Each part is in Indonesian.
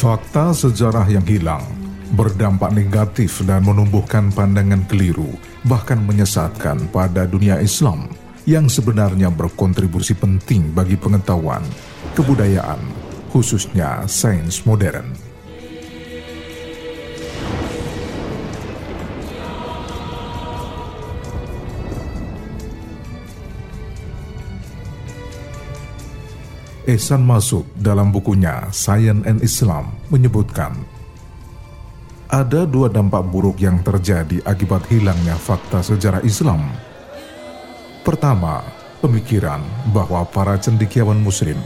Fakta sejarah yang hilang berdampak negatif dan menumbuhkan pandangan keliru, bahkan menyesatkan pada dunia Islam yang sebenarnya berkontribusi penting bagi pengetahuan, kebudayaan, khususnya sains modern. Ehsan Masud dalam bukunya Science and Islam menyebutkan ada dua dampak buruk yang terjadi akibat hilangnya fakta sejarah Islam. Pertama, pemikiran bahwa para cendekiawan muslim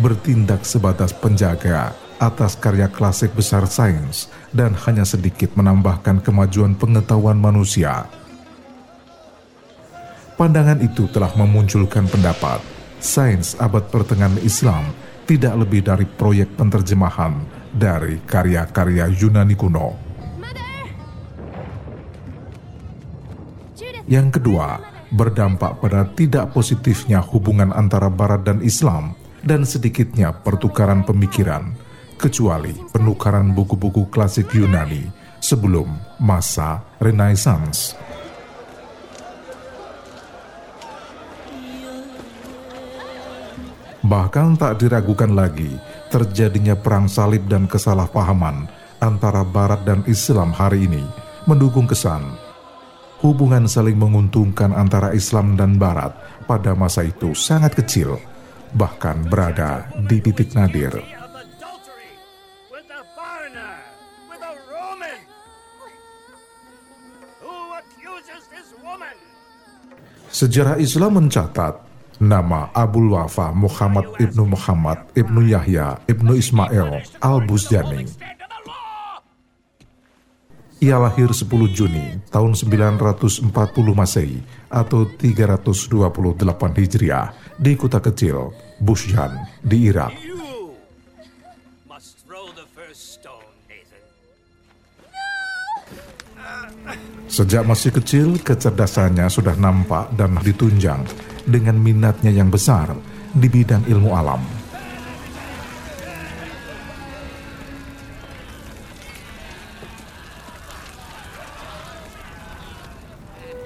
bertindak sebatas penjaga atas karya klasik besar sains dan hanya sedikit menambahkan kemajuan pengetahuan manusia. Pandangan itu telah memunculkan pendapat sains abad pertengahan Islam tidak lebih dari proyek penerjemahan dari karya-karya Yunani kuno. Yang kedua, berdampak pada tidak positifnya hubungan antara Barat dan Islam dan sedikitnya pertukaran pemikiran, kecuali penukaran buku-buku klasik Yunani sebelum masa Renaissance. Bahkan tak diragukan lagi terjadinya perang salib dan kesalahpahaman antara Barat dan Islam hari ini mendukung kesan hubungan saling menguntungkan antara Islam dan Barat pada masa itu sangat kecil, bahkan berada di titik nadir. Sejarah Islam mencatat Nama Abul Wafa Muhammad ibnu Muhammad ibnu Yahya ibnu Ismail al-Buzjani. Ia lahir 10 Juni tahun 940 Masehi atau 328 Hijriah di kota kecil Busjan di Irak. Sejak masih kecil, kecerdasannya sudah nampak dan ditunjang dengan minatnya yang besar di bidang ilmu alam.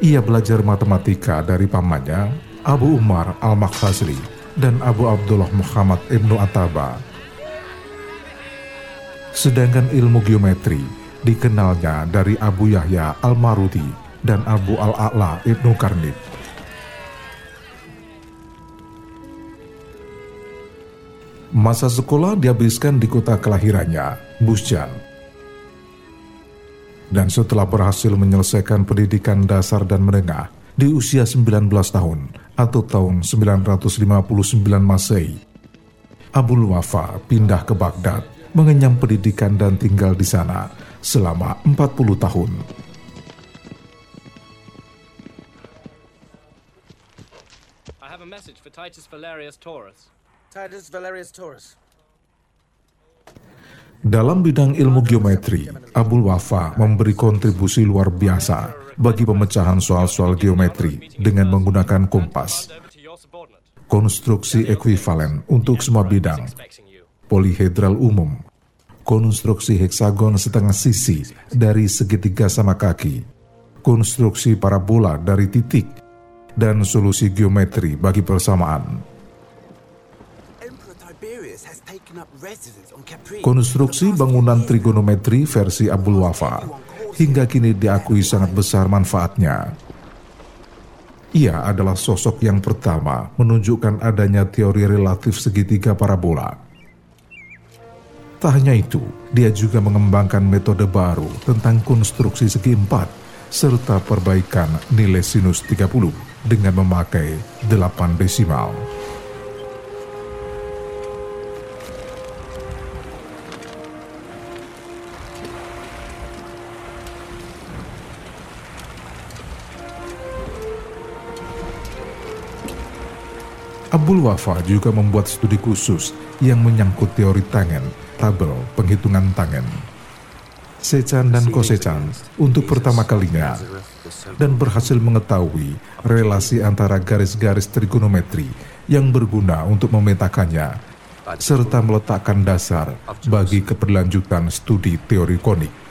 Ia belajar matematika dari pamannya Abu Umar Al-Makhazli dan Abu Abdullah Muhammad Ibnu Ataba. Sedangkan ilmu geometri dikenalnya dari Abu Yahya Al-Maruti dan Abu Al-A'la Ibnu Karnib. Masa sekolah dihabiskan di kota kelahirannya, Busjan. Dan setelah berhasil menyelesaikan pendidikan dasar dan menengah di usia 19 tahun atau tahun 959 Masehi, Abul Wafa pindah ke Baghdad, mengenyam pendidikan dan tinggal di sana selama 40 tahun. I have a message for Titus Valerius Taurus. Titus Valerius Taurus. Dalam bidang ilmu geometri, Abul Wafa memberi kontribusi luar biasa bagi pemecahan soal-soal geometri dengan menggunakan kompas, konstruksi ekuivalen untuk semua bidang, polihedral umum, konstruksi heksagon setengah sisi dari segitiga sama kaki, konstruksi parabola dari titik, dan solusi geometri bagi persamaan. Konstruksi bangunan trigonometri versi Abdul Wafa hingga kini diakui sangat besar manfaatnya. Ia adalah sosok yang pertama menunjukkan adanya teori relatif segitiga parabola. Tak hanya itu, dia juga mengembangkan metode baru tentang konstruksi segi empat serta perbaikan nilai sinus 30 dengan memakai 8 desimal. Abdul Wafa juga membuat studi khusus yang menyangkut teori tangen, tabel, penghitungan tangen. Sechan dan Kosechan untuk pertama kalinya dan berhasil mengetahui relasi antara garis-garis trigonometri yang berguna untuk memetakannya serta meletakkan dasar bagi keberlanjutan studi teori konik.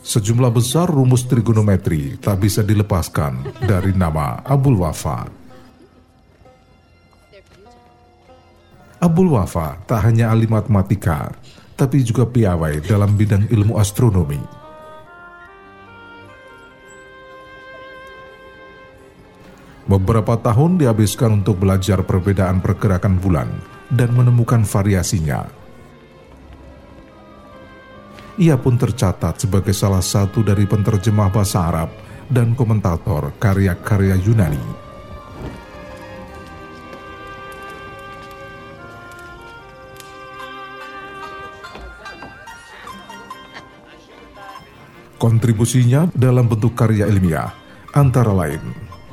Sejumlah besar rumus trigonometri tak bisa dilepaskan dari nama Abul Wafa. Abul Wafa tak hanya ahli matematika, tapi juga piawai dalam bidang ilmu astronomi. Beberapa tahun dihabiskan untuk belajar perbedaan pergerakan bulan dan menemukan variasinya ia pun tercatat sebagai salah satu dari penterjemah bahasa Arab dan komentator karya-karya Yunani. Kontribusinya dalam bentuk karya ilmiah antara lain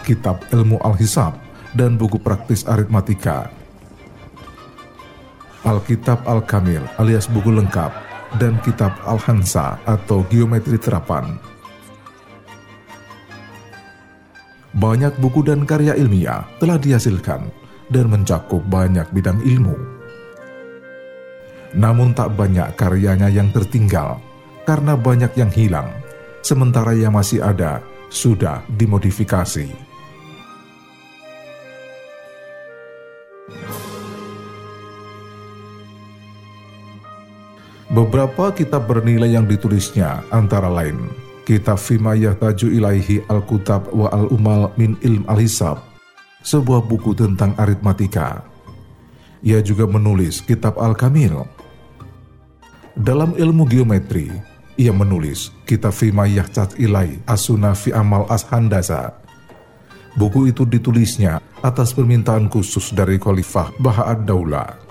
Kitab Ilmu Al-Hisab dan buku praktis aritmatika, Alkitab Al-Kamil alias buku lengkap dan kitab Al-Hansa atau Geometri Terapan. Banyak buku dan karya ilmiah telah dihasilkan dan mencakup banyak bidang ilmu. Namun tak banyak karyanya yang tertinggal karena banyak yang hilang, sementara yang masih ada sudah dimodifikasi. Beberapa kitab bernilai yang ditulisnya antara lain Kitab Fima Yahtaju Ilaihi Al-Kutab wa Al-Umal Min Ilm Al-Hisab sebuah buku tentang aritmatika. Ia juga menulis Kitab Al-Kamil. Dalam ilmu geometri, ia menulis Kitab Fima Yahtaj Ilai Asuna Fi Amal Ashandasa. Buku itu ditulisnya atas permintaan khusus dari Khalifah Baha'ad Daulah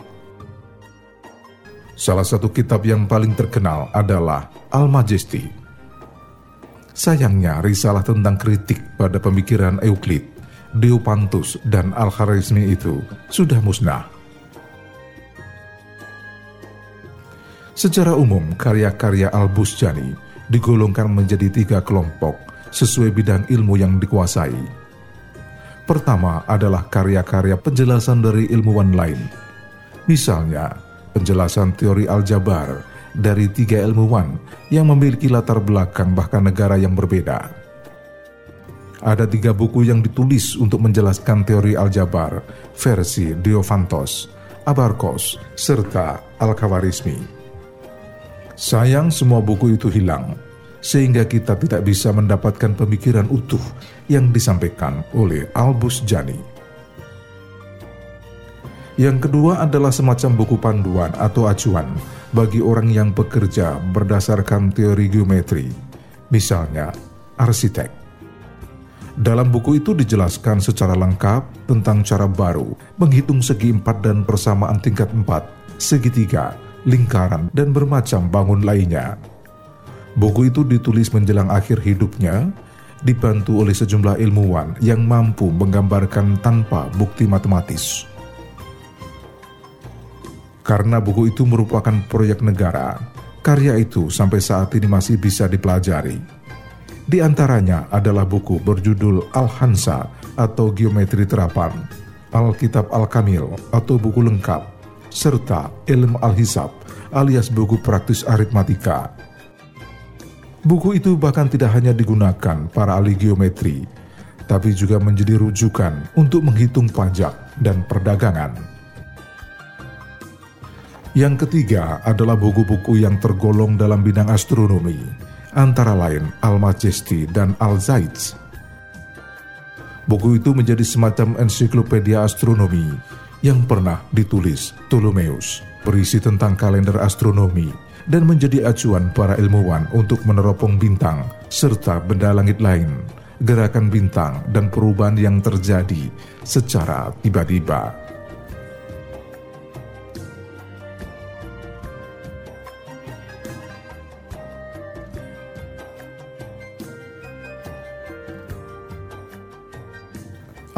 Salah satu kitab yang paling terkenal adalah Al-Majesty. Sayangnya, risalah tentang kritik pada pemikiran Euclid, Diopantus, dan Al-Kharizmi itu sudah musnah. Secara umum, karya-karya Al-Busjani digolongkan menjadi tiga kelompok sesuai bidang ilmu yang dikuasai. Pertama adalah karya-karya penjelasan dari ilmuwan lain. Misalnya, penjelasan teori aljabar dari tiga ilmuwan yang memiliki latar belakang bahkan negara yang berbeda. Ada tiga buku yang ditulis untuk menjelaskan teori aljabar versi Diophantos, Abarkos, serta Al-Khawarizmi. Sayang semua buku itu hilang, sehingga kita tidak bisa mendapatkan pemikiran utuh yang disampaikan oleh Albus Jani. Yang kedua adalah semacam buku panduan atau acuan bagi orang yang bekerja berdasarkan teori geometri, misalnya arsitek. Dalam buku itu dijelaskan secara lengkap tentang cara baru menghitung segi empat dan persamaan tingkat empat, segitiga, lingkaran, dan bermacam bangun lainnya. Buku itu ditulis menjelang akhir hidupnya, dibantu oleh sejumlah ilmuwan yang mampu menggambarkan tanpa bukti matematis. Karena buku itu merupakan proyek negara, karya itu sampai saat ini masih bisa dipelajari. Di antaranya adalah buku berjudul Al-Hansa atau Geometri Terapan, Alkitab Al-Kamil atau buku lengkap, serta Ilm Al-Hisab alias buku praktis aritmatika. Buku itu bahkan tidak hanya digunakan para ahli geometri, tapi juga menjadi rujukan untuk menghitung pajak dan perdagangan. Yang ketiga adalah buku-buku yang tergolong dalam bidang astronomi, antara lain Al-Majesty dan Al-Zaitz. Buku itu menjadi semacam ensiklopedia astronomi yang pernah ditulis Ptolemeus, berisi tentang kalender astronomi dan menjadi acuan para ilmuwan untuk meneropong bintang serta benda langit lain, gerakan bintang dan perubahan yang terjadi secara tiba-tiba.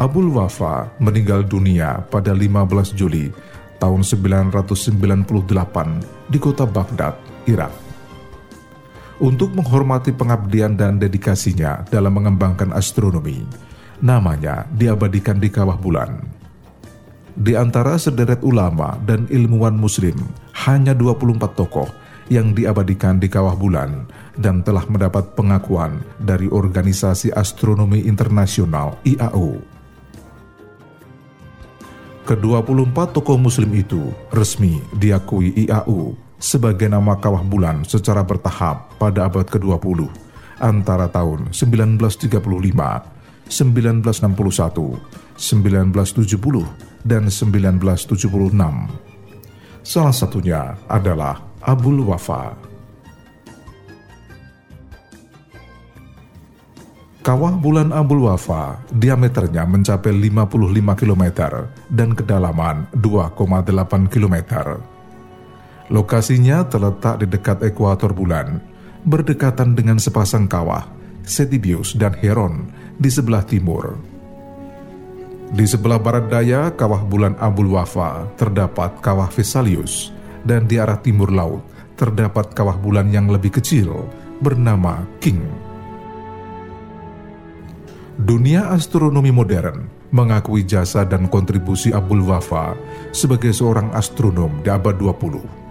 Abul Wafa meninggal dunia pada 15 Juli tahun 998 di kota Baghdad, Irak. Untuk menghormati pengabdian dan dedikasinya dalam mengembangkan astronomi, namanya diabadikan di kawah bulan. Di antara sederet ulama dan ilmuwan muslim, hanya 24 tokoh yang diabadikan di kawah bulan dan telah mendapat pengakuan dari Organisasi Astronomi Internasional IAU. Ke-24 tokoh muslim itu resmi diakui IAU sebagai nama kawah bulan secara bertahap pada abad ke-20 antara tahun 1935, 1961, 1970, dan 1976. Salah satunya adalah Abul Wafa. Kawah bulan Abul Wafa diameternya mencapai 55 km dan kedalaman 2,8 km. Lokasinya terletak di dekat ekuator bulan, berdekatan dengan sepasang kawah, Setibius dan Heron di sebelah timur. Di sebelah barat daya kawah bulan Abul Wafa terdapat kawah Vesalius, dan di arah timur laut terdapat kawah bulan yang lebih kecil bernama King. Dunia astronomi modern mengakui jasa dan kontribusi Abul Wafa sebagai seorang astronom di abad 20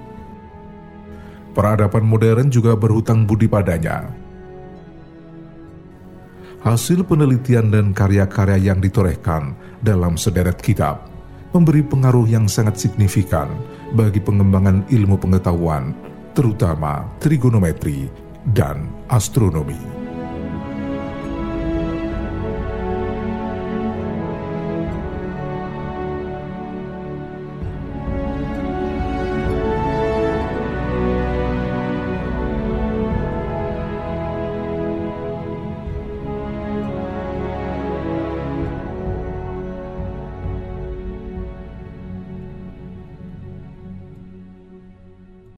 peradaban modern juga berhutang budi padanya. Hasil penelitian dan karya-karya yang ditorehkan dalam sederet kitab memberi pengaruh yang sangat signifikan bagi pengembangan ilmu pengetahuan, terutama trigonometri dan astronomi.